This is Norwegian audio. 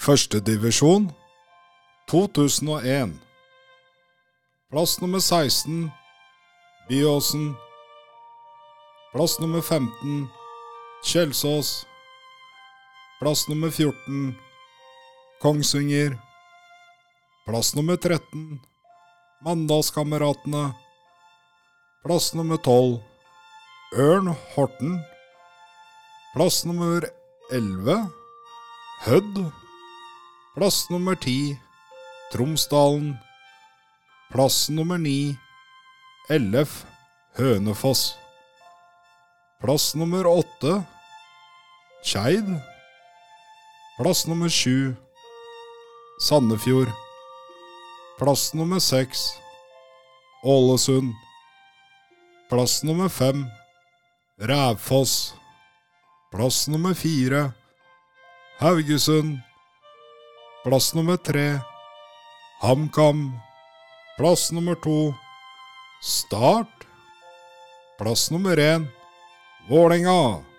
Førstedivisjon 2001. Plass nummer 16 Byåsen. Plass nummer 15 Kjelsås. Plass nummer 14 Kongsvinger. Plass nummer 13 Mandalskameratene. Plass nummer 12 Ørn Horten. Plass nummer 11 Hødd. Plass nummer ti Tromsdalen. Plass nummer ni LF Hønefoss. Plass nummer 8 Skeid. Plass nummer sju Sandefjord. Plass nummer seks Ålesund. Plass nummer fem Rævfoss. Plass nummer fire Haugesund. Plass nummer tre HamKam. Plass nummer to Start. Plass nummer én Vålerenga.